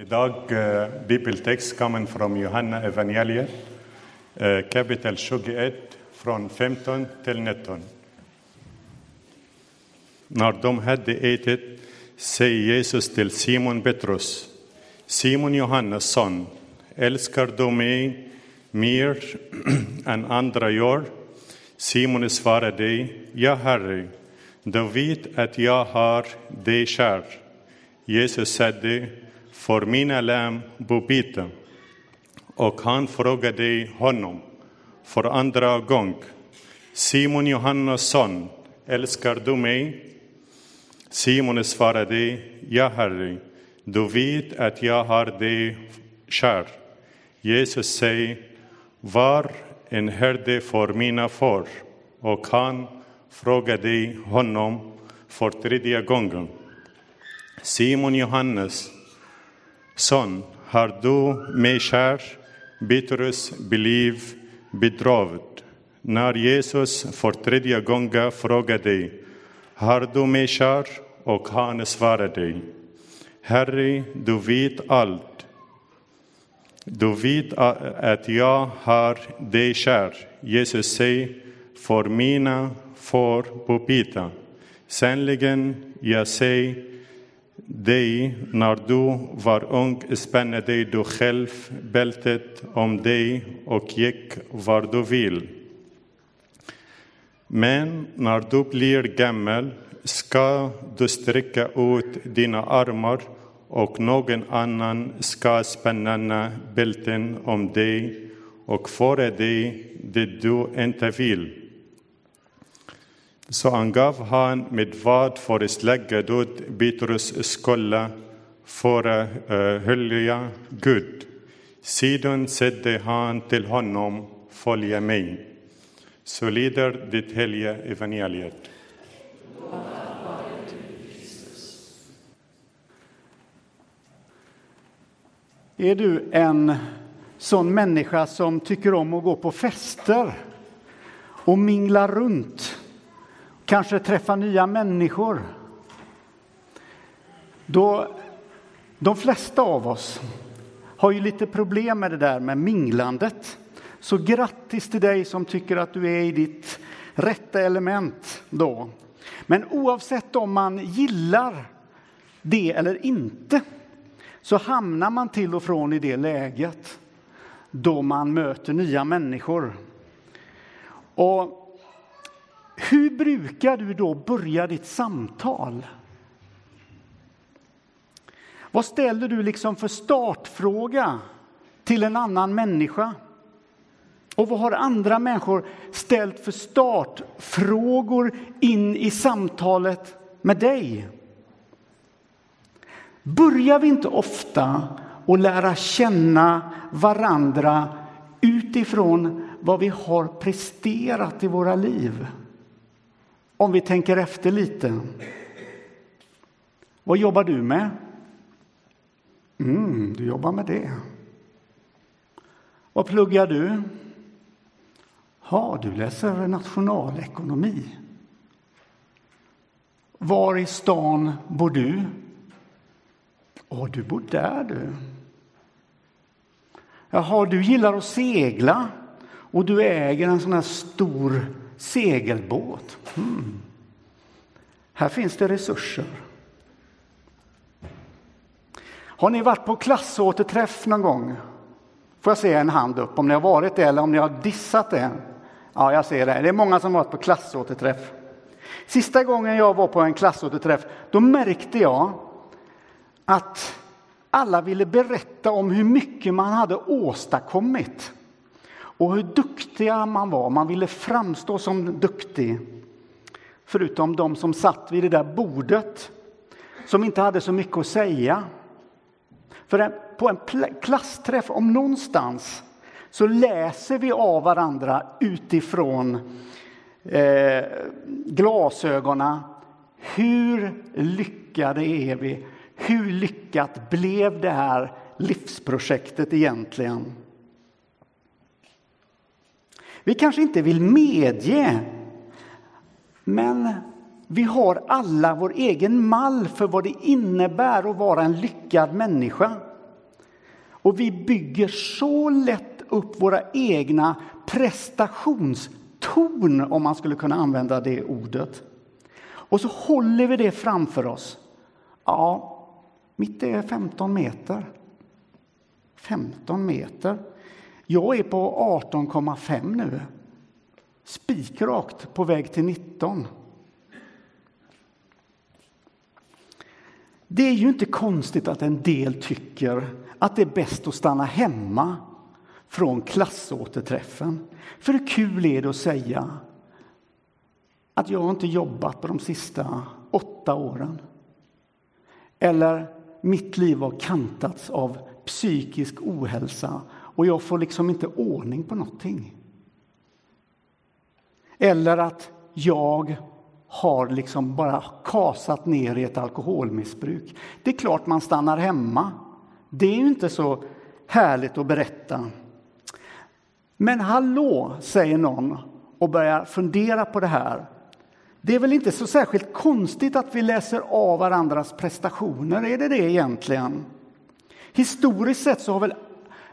Idag uh, eh, bibeltext kommer eh, från Johanna evangeliet, uh, kapitel 21, från 15 till 19. När de hade ätit säger Jesus till Simon Petrus, Simon Johannes son, älskar du mig mer än andra gör? Simon svarade, ja, Herre, du vet att jag har dig kär. Jesus sade, för mina lamm på bete. Och han frågade honom för andra gång, Simon Johannes son, älskar du mig? Simon svarade, ja, Herre, du vet att jag har dig kär. Jesus säger, var en herde för mina får. Och han frågade honom för tredje gången. Simon Johannes, son, har du mig kär? Petrus blev bedrövad. När Jesus för tredje gången frågade, har du mig kär? Och han svarade, Herre, du vet allt. Du vet att jag har dig kär. Jesus säger, för mina får på Sannligen, Sannerligen, jag säger dig, när du var ung spände du själv bältet om dig och gick var du vill. Men när du blir gammal ska du sträcka ut dina armar och någon annan ska spänna bälten om dig och föra dig dit du inte vill. Så angav han med vad för släggedöd Petrus skulle förhölja Gud. Sedan sade han till honom, följ mig. Så lyder det heliga evangeliet. Är du en sån människa som tycker om att gå på fester och mingla runt? Kanske träffa nya människor? Då, de flesta av oss har ju lite problem med det där med minglandet. Så grattis till dig som tycker att du är i ditt rätta element då. Men oavsett om man gillar det eller inte så hamnar man till och från i det läget då man möter nya människor. Och hur brukar du då börja ditt samtal? Vad ställer du liksom för startfråga till en annan människa? Och vad har andra människor ställt för startfrågor in i samtalet med dig? Börjar vi inte ofta att lära känna varandra utifrån vad vi har presterat i våra liv? Om vi tänker efter lite. Vad jobbar du med? Mm, du jobbar med det. Vad pluggar du? Ja, du läser nationalekonomi. Var i stan bor du? Åh, du bor där du. Jaha, du gillar att segla och du äger en sån här stor segelbåt. Hmm. Här finns det resurser. Har ni varit på klassåterträff någon gång? Får jag se en hand upp om ni har varit det eller om ni har dissat det? Ja, jag ser det. Det är många som har varit på klassåterträff. Sista gången jag var på en klassåterträff, då märkte jag att alla ville berätta om hur mycket man hade åstadkommit och hur duktiga man var. Man ville framstå som duktig. Förutom de som satt vid det där bordet, som inte hade så mycket att säga. För på en klassträff, om någonstans, så läser vi av varandra utifrån eh, glasögonen. Hur lyckade är vi? Hur lyckat blev det här livsprojektet egentligen? Vi kanske inte vill medge, men vi har alla vår egen mall för vad det innebär att vara en lyckad människa. Och vi bygger så lätt upp våra egna prestationstorn, om man skulle kunna använda det ordet. Och så håller vi det framför oss. Ja, mitt är 15 meter. 15 meter. Jag är på 18,5 nu. Spikrakt på väg till 19. Det är ju inte konstigt att en del tycker att det är bäst att stanna hemma från klassåterträffen. För hur kul är det att säga att jag inte jobbat på de sista åtta åren? Eller mitt liv har kantats av psykisk ohälsa och jag får liksom inte ordning på någonting. Eller att jag har liksom bara kasat ner i ett alkoholmissbruk. Det är klart man stannar hemma. Det är ju inte så härligt att berätta. Men hallå, säger någon och börjar fundera på det här. Det är väl inte så särskilt konstigt att vi läser av varandras prestationer, är det det egentligen? Historiskt sett så har väl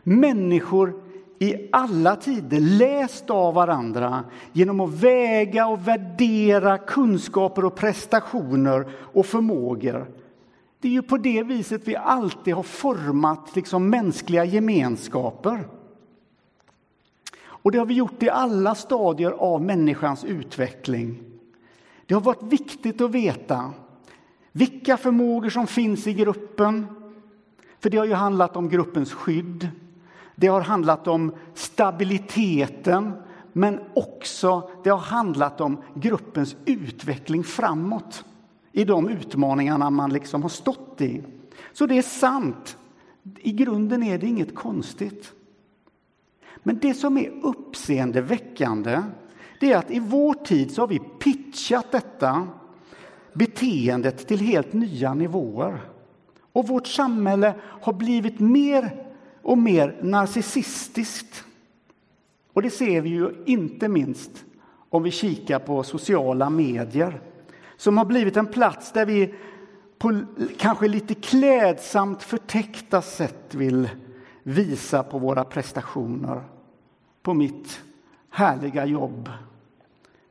människor i alla tider läst av varandra genom att väga och värdera kunskaper och prestationer och förmågor. Det är ju på det viset vi alltid har format liksom mänskliga gemenskaper. Och det har vi gjort i alla stadier av människans utveckling. Det har varit viktigt att veta vilka förmågor som finns i gruppen. För det har ju handlat om gruppens skydd, det har handlat om stabiliteten men också det har handlat om gruppens utveckling framåt i de utmaningarna man liksom har stått i. Så det är sant. I grunden är det inget konstigt. Men det som är uppseendeväckande det är att i vår tid så har vi pitchat detta beteendet till helt nya nivåer. Och vårt samhälle har blivit mer och mer narcissistiskt. Och det ser vi ju inte minst om vi kikar på sociala medier som har blivit en plats där vi på kanske lite klädsamt förtäckta sätt vill visa på våra prestationer, på mitt härliga jobb,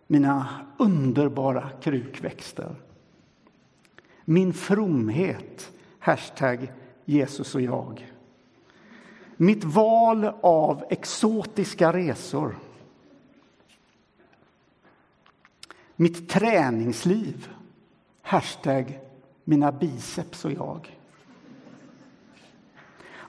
mina underbara krukväxter. Min fromhet, hashtag Jesus och jag. Mitt val av exotiska resor. Mitt träningsliv. Hashtag mina biceps och jag.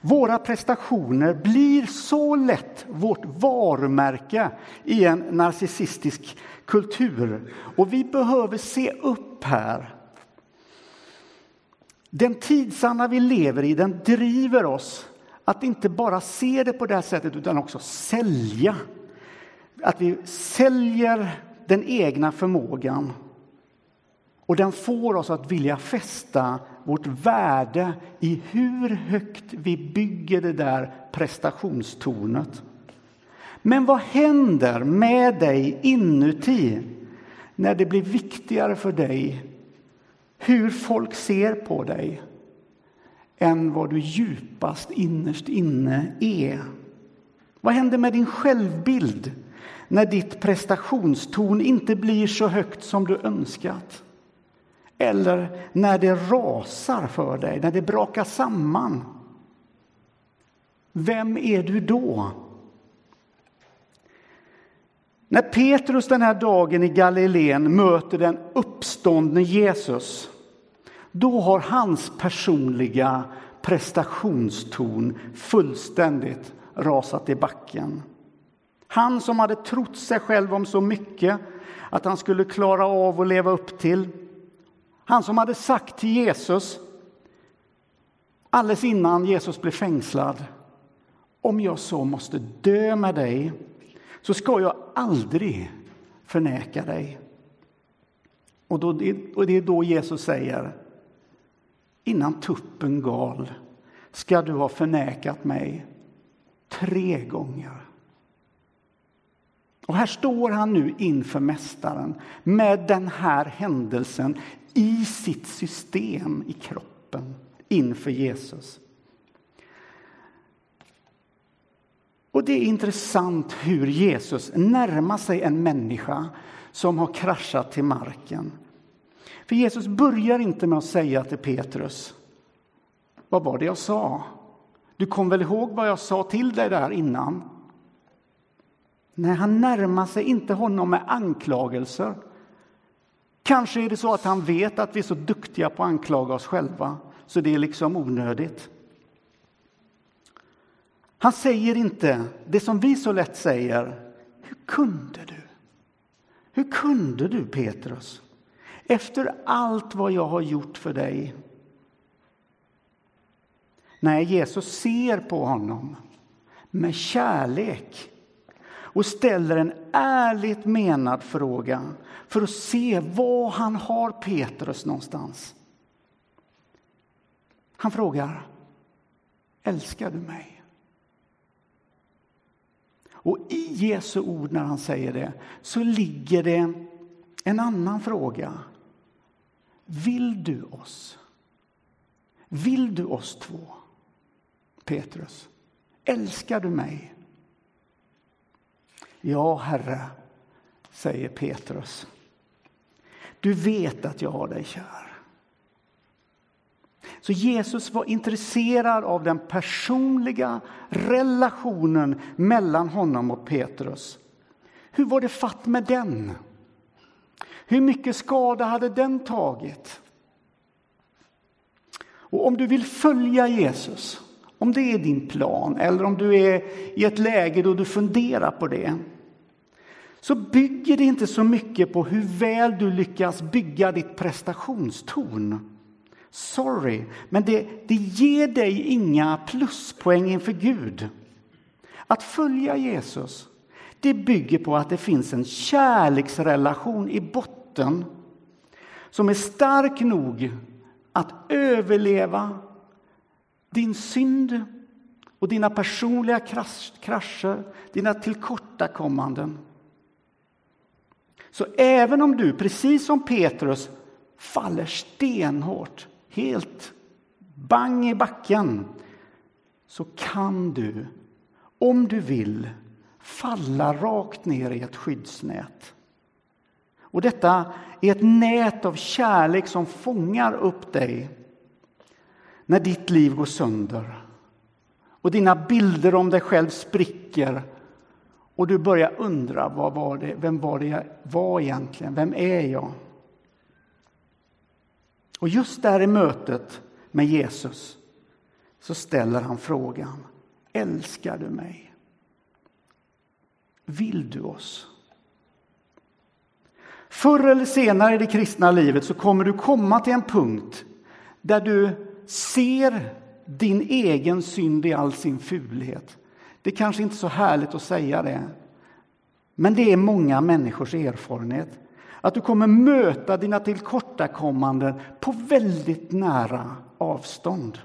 Våra prestationer blir så lätt vårt varumärke i en narcissistisk kultur. Och vi behöver se upp här. Den tidsanda vi lever i den driver oss att inte bara se det på det här sättet utan också sälja. Att vi säljer den egna förmågan. Och den får oss att vilja fästa vårt värde i hur högt vi bygger det där prestationstornet. Men vad händer med dig inuti när det blir viktigare för dig hur folk ser på dig än vad du djupast innerst inne är. Vad händer med din självbild när ditt prestationstorn inte blir så högt som du önskat? Eller när det rasar för dig, när det brakar samman? Vem är du då? När Petrus den här dagen i Galileen möter den uppståndne Jesus då har hans personliga prestationston fullständigt rasat i backen. Han som hade trott sig själv om så mycket att han skulle klara av att leva upp till. Han som hade sagt till Jesus alldeles innan Jesus blev fängslad. Om jag så måste dö med dig så ska jag aldrig förneka dig. Och, då, och det är då Jesus säger innan tuppen gal ska du ha förnekat mig tre gånger. Och här står han nu inför Mästaren med den här händelsen i sitt system, i kroppen, inför Jesus. Och det är intressant hur Jesus närmar sig en människa som har kraschat till marken. För Jesus börjar inte med att säga till Petrus, vad var det jag sa? Du kom väl ihåg vad jag sa till dig där innan? Nej, han närmar sig inte honom med anklagelser. Kanske är det så att han vet att vi är så duktiga på att anklaga oss själva, så det är liksom onödigt. Han säger inte det som vi så lätt säger. Hur kunde du? Hur kunde du, Petrus? Efter allt vad jag har gjort för dig. Nej, Jesus ser på honom med kärlek och ställer en ärligt menad fråga för att se var han har Petrus någonstans. Han frågar, älskar du mig? Och i Jesu ord när han säger det så ligger det en annan fråga. Vill du oss? Vill du oss två? Petrus, älskar du mig? Ja, Herre, säger Petrus. Du vet att jag har dig kär. Så Jesus var intresserad av den personliga relationen mellan honom och Petrus. Hur var det fatt med den? Hur mycket skada hade den tagit? Och om du vill följa Jesus, om det är din plan eller om du är i ett läge då du funderar på det så bygger det inte så mycket på hur väl du lyckas bygga ditt prestationstorn. Sorry, men det, det ger dig inga pluspoäng inför Gud. Att följa Jesus det bygger på att det finns en kärleksrelation i botten botten som är stark nog att överleva din synd och dina personliga krascher, dina tillkortakommanden. Så även om du, precis som Petrus, faller stenhårt, helt bang i backen, så kan du, om du vill, falla rakt ner i ett skyddsnät. Och detta är ett nät av kärlek som fångar upp dig när ditt liv går sönder och dina bilder om dig själv spricker och du börjar undra vad var det, vem var det jag var egentligen? Vem är jag? Och just där i mötet med Jesus så ställer han frågan Älskar du mig? Vill du oss? Förr eller senare i det kristna livet så kommer du komma till en punkt där du ser din egen synd i all sin fulhet. Det är kanske inte är så härligt att säga det, men det är många människors erfarenhet. Att du kommer möta dina tillkortakommanden på väldigt nära avstånd.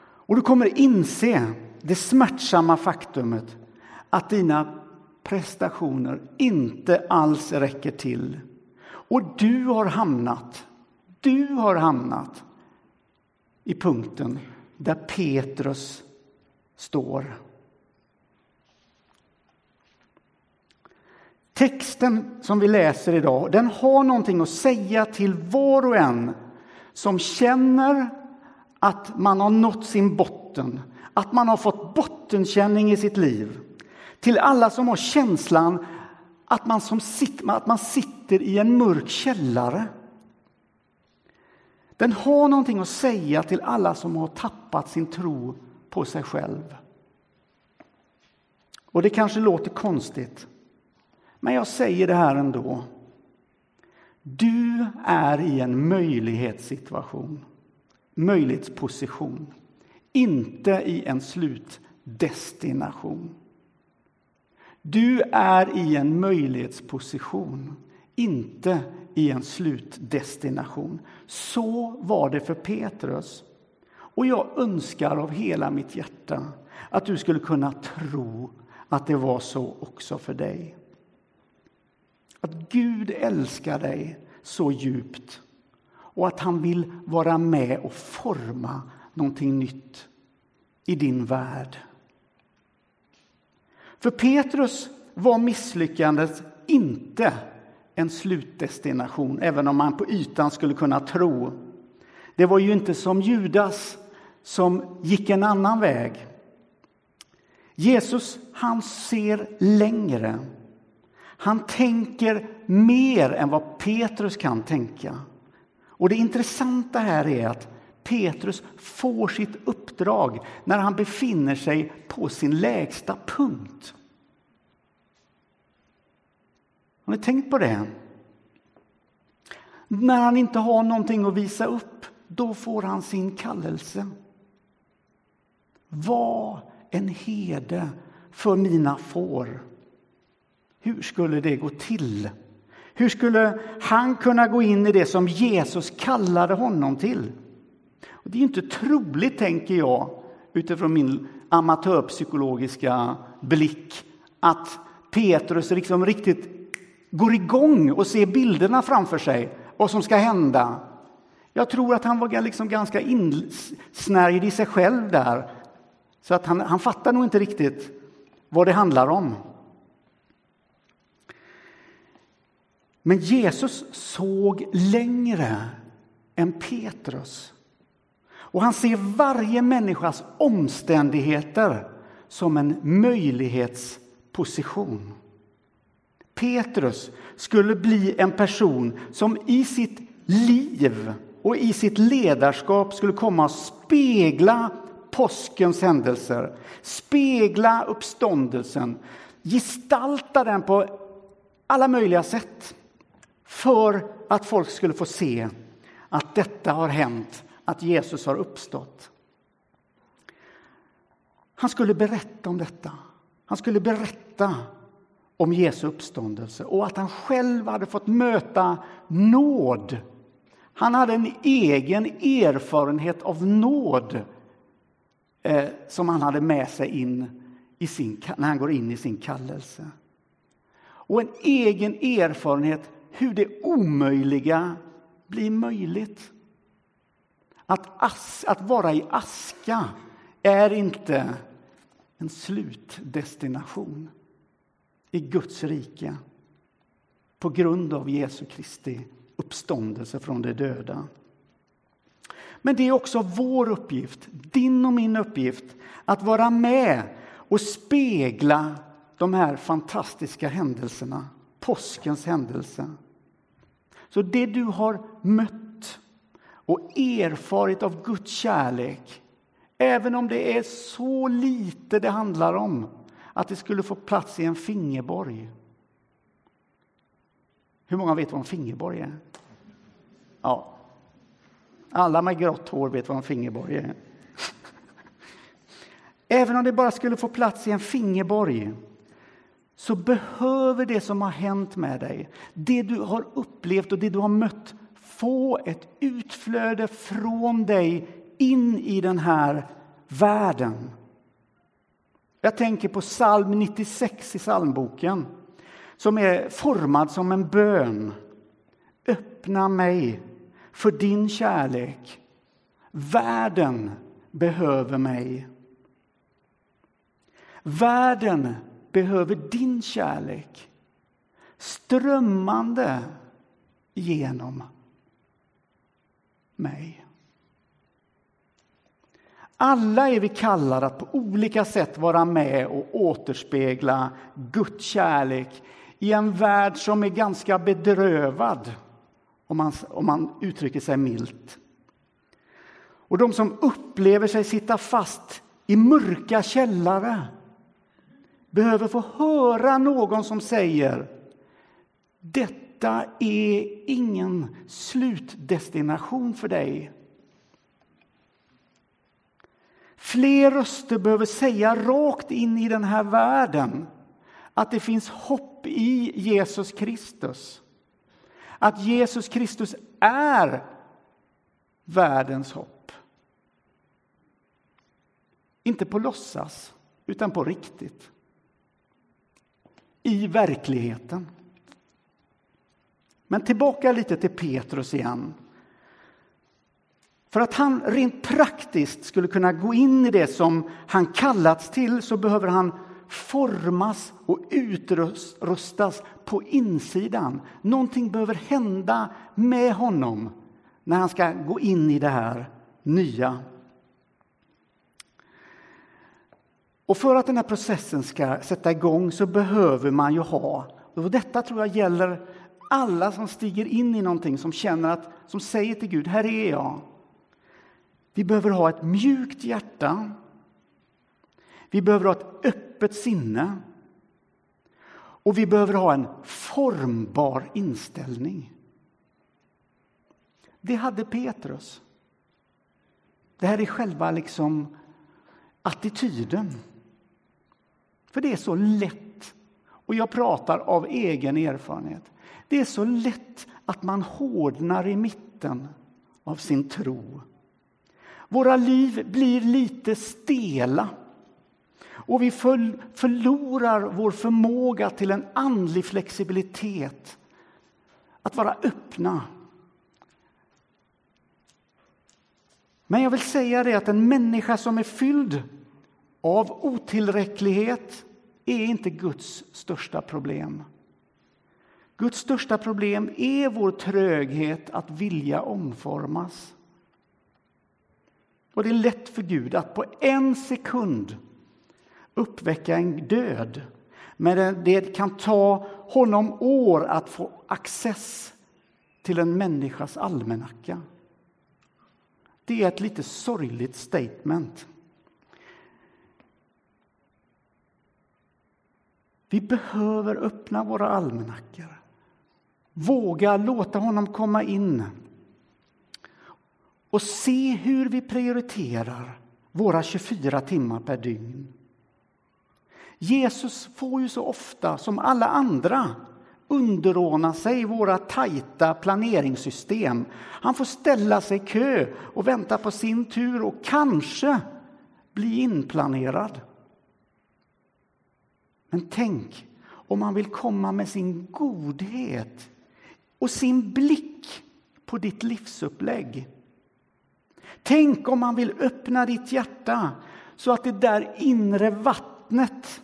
Och du kommer inse det smärtsamma faktumet att dina prestationer inte alls räcker till. Och du har hamnat, du har hamnat i punkten där Petrus står. Texten som vi läser idag den har någonting att säga till var och en som känner att man har nått sin botten, att man har fått bottenkänning i sitt liv. Till alla som har känslan att man, som sitter, att man sitter i en mörk källare. Den har någonting att säga till alla som har tappat sin tro på sig själv. Och det kanske låter konstigt, men jag säger det här ändå. Du är i en möjlighetssituation, möjlighetsposition, inte i en slutdestination. Du är i en möjlighetsposition, inte i en slutdestination. Så var det för Petrus. Och jag önskar av hela mitt hjärta att du skulle kunna tro att det var så också för dig. Att Gud älskar dig så djupt och att han vill vara med och forma någonting nytt i din värld för Petrus var misslyckandet inte en slutdestination, även om man på ytan skulle kunna tro. Det var ju inte som Judas som gick en annan väg. Jesus, han ser längre. Han tänker mer än vad Petrus kan tänka. Och det intressanta här är att Petrus får sitt uppdrag när han befinner sig på sin lägsta punkt. Har ni tänkt på det? När han inte har någonting att visa upp, då får han sin kallelse. Var en herde för mina får. Hur skulle det gå till? Hur skulle han kunna gå in i det som Jesus kallade honom till? Och det är inte troligt, tänker jag, utifrån min amatörpsykologiska blick, att Petrus liksom riktigt går igång och ser bilderna framför sig, vad som ska hända. Jag tror att han var liksom ganska insnärjd i sig själv där, så att han, han fattar nog inte riktigt vad det handlar om. Men Jesus såg längre än Petrus. Och han ser varje människas omständigheter som en möjlighetsposition. Petrus skulle bli en person som i sitt liv och i sitt ledarskap skulle komma att spegla påskens händelser, spegla uppståndelsen, gestalta den på alla möjliga sätt för att folk skulle få se att detta har hänt, att Jesus har uppstått. Han skulle berätta om detta. Han skulle berätta om Jesu uppståndelse och att han själv hade fått möta nåd. Han hade en egen erfarenhet av nåd eh, som han hade med sig in i sin, när han går in i sin kallelse. Och en egen erfarenhet hur det omöjliga blir möjligt. Att, as, att vara i aska är inte en slutdestination i Guds rike på grund av Jesu Kristi uppståndelse från de döda. Men det är också vår uppgift, din och min uppgift, att vara med och spegla de här fantastiska händelserna, påskens händelse. Så det du har mött och erfarit av Guds kärlek, även om det är så lite det handlar om, att det skulle få plats i en fingerborg. Hur många vet vad en fingerborg är? Ja, alla med grått hår vet vad en fingerborg är. Även om det bara skulle få plats i en fingerborg så behöver det som har hänt med dig, det du har upplevt och det du har mött få ett utflöde från dig in i den här världen. Jag tänker på psalm 96 i psalmboken som är formad som en bön. Öppna mig för din kärlek. Världen behöver mig. Världen behöver din kärlek strömmande genom mig. Alla är vi kallade att på olika sätt vara med och återspegla Guds kärlek i en värld som är ganska bedrövad, om man, om man uttrycker sig milt. Och de som upplever sig sitta fast i mörka källare behöver få höra någon som säger detta är ingen slutdestination för dig. Fler röster behöver säga rakt in i den här världen att det finns hopp i Jesus Kristus. Att Jesus Kristus är världens hopp. Inte på låtsas, utan på riktigt i verkligheten. Men tillbaka lite till Petrus igen. För att han rent praktiskt skulle kunna gå in i det som han kallats till så behöver han formas och utrustas på insidan. Någonting behöver hända med honom när han ska gå in i det här nya. Och för att den här processen ska sätta igång så behöver man ju ha, och detta tror jag gäller alla som stiger in i någonting, som känner att, som säger till Gud, här är jag. Vi behöver ha ett mjukt hjärta. Vi behöver ha ett öppet sinne. Och vi behöver ha en formbar inställning. Det hade Petrus. Det här är själva liksom attityden. För det är så lätt, och jag pratar av egen erfarenhet. Det är så lätt att man hårdnar i mitten av sin tro. Våra liv blir lite stela och vi förlorar vår förmåga till en andlig flexibilitet. Att vara öppna. Men jag vill säga det att en människa som är fylld av otillräcklighet är inte Guds största problem. Guds största problem är vår tröghet att vilja omformas. Och det är lätt för Gud att på en sekund uppväcka en död. Men det kan ta honom år att få access till en människas almanacka. Det är ett lite sorgligt statement. Vi behöver öppna våra almanackor. Våga låta honom komma in och se hur vi prioriterar våra 24 timmar per dygn. Jesus får ju så ofta, som alla andra, underordna sig våra tajta planeringssystem. Han får ställa sig i kö och vänta på sin tur och kanske bli inplanerad. Men tänk om han vill komma med sin godhet och sin blick på ditt livsupplägg. Tänk om han vill öppna ditt hjärta så att det där inre vattnet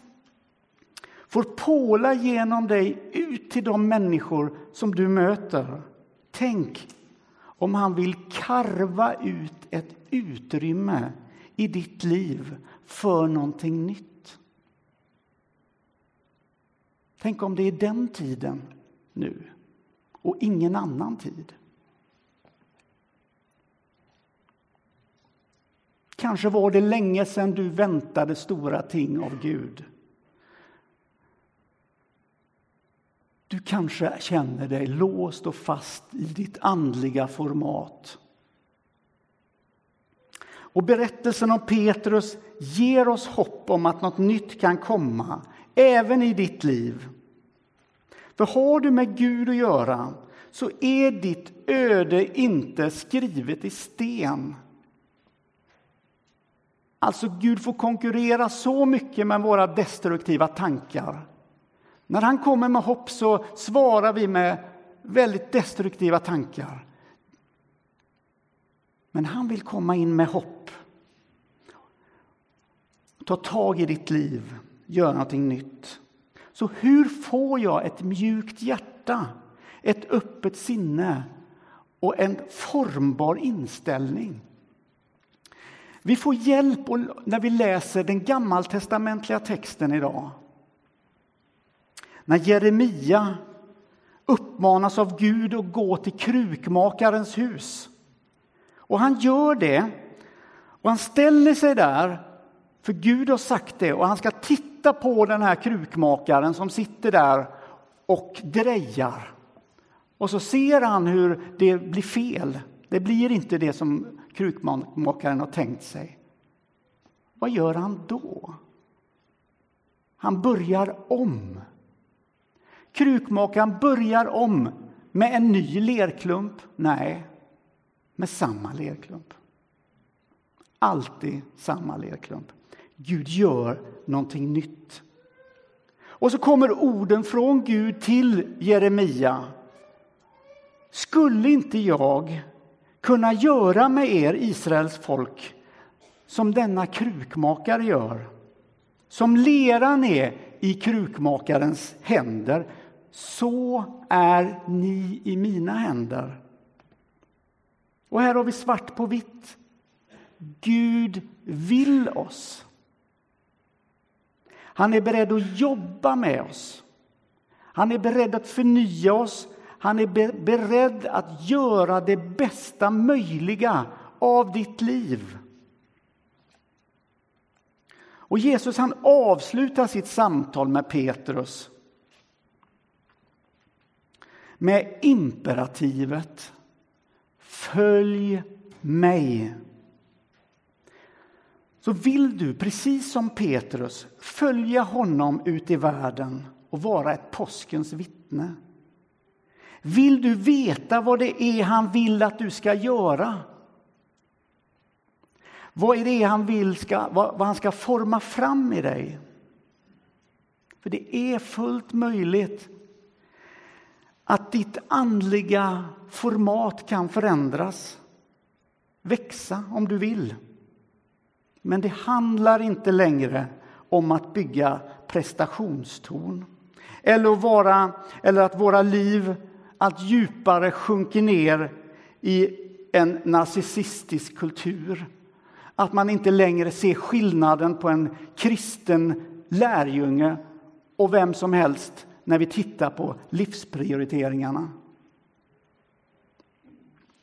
får påla genom dig ut till de människor som du möter. Tänk om han vill karva ut ett utrymme i ditt liv för någonting nytt. Tänk om det är den tiden nu och ingen annan tid. Kanske var det länge sedan du väntade stora ting av Gud. Du kanske känner dig låst och fast i ditt andliga format. Och berättelsen om Petrus ger oss hopp om att något nytt kan komma, även i ditt liv. För har du med Gud att göra så är ditt öde inte skrivet i sten. Alltså, Gud får konkurrera så mycket med våra destruktiva tankar. När han kommer med hopp så svarar vi med väldigt destruktiva tankar. Men han vill komma in med hopp. Ta tag i ditt liv, gör någonting nytt. Så hur får jag ett mjukt hjärta, ett öppet sinne och en formbar inställning? Vi får hjälp när vi läser den gammaltestamentliga texten idag. När Jeremia uppmanas av Gud att gå till krukmakarens hus. Och han gör det, och han ställer sig där, för Gud har sagt det, och han ska titta Titta på den här krukmakaren som sitter där och drejar. Och så ser han hur det blir fel. Det blir inte det som krukmakaren har tänkt sig. Vad gör han då? Han börjar om. Krukmakaren börjar om med en ny lerklump. Nej, med samma lerklump. Alltid samma lerklump. Gud gör någonting nytt. Och så kommer orden från Gud till Jeremia. Skulle inte jag kunna göra med er, Israels folk, som denna krukmakare gör, Som leran är i krukmakarens händer, så är ni i mina händer. Och här har vi svart på vitt. Gud vill oss. Han är beredd att jobba med oss. Han är beredd att förnya oss. Han är beredd att göra det bästa möjliga av ditt liv. Och Jesus han avslutar sitt samtal med Petrus med imperativet Följ mig. Så vill du, precis som Petrus, följa honom ut i världen och vara ett påskens vittne. Vill du veta vad det är han vill att du ska göra? Vad är det han vill ska, vad, vad han ska forma fram i dig? För det är fullt möjligt att ditt andliga format kan förändras, växa om du vill. Men det handlar inte längre om att bygga prestationstorn eller att, vara, eller att våra liv allt djupare sjunker ner i en narcissistisk kultur. Att man inte längre ser skillnaden på en kristen lärjunge och vem som helst när vi tittar på livsprioriteringarna.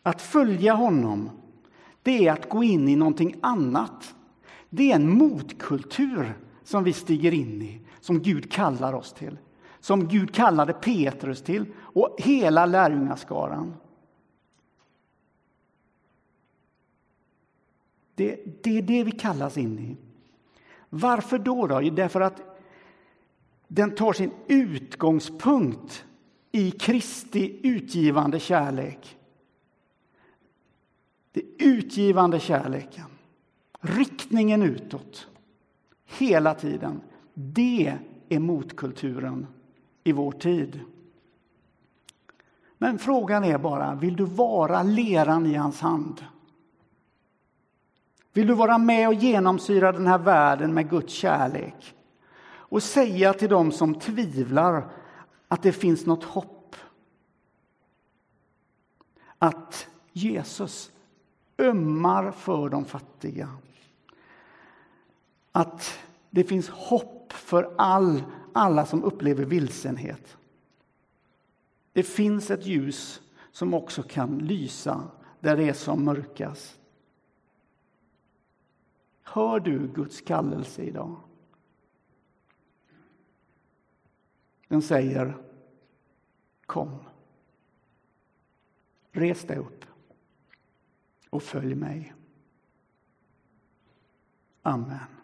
Att följa honom, det är att gå in i någonting annat. Det är en motkultur som vi stiger in i, som Gud kallar oss till. Som Gud kallade Petrus till och hela lärjungaskaran. Det, det är det vi kallas in i. Varför då? då? Därför att den tar sin utgångspunkt i Kristi utgivande kärlek. Det utgivande kärleken, riktningen utåt, hela tiden. Det är motkulturen i vår tid. Men frågan är bara, vill du vara leran i hans hand? Vill du vara med och genomsyra den här världen med Guds kärlek? och säga till dem som tvivlar att det finns något hopp. Att Jesus ömmar för de fattiga. Att det finns hopp för all, alla som upplever vilsenhet. Det finns ett ljus som också kan lysa där det är som mörkast. Hör du Guds kallelse idag? Den säger Kom. Res dig upp och följ mig. Amen.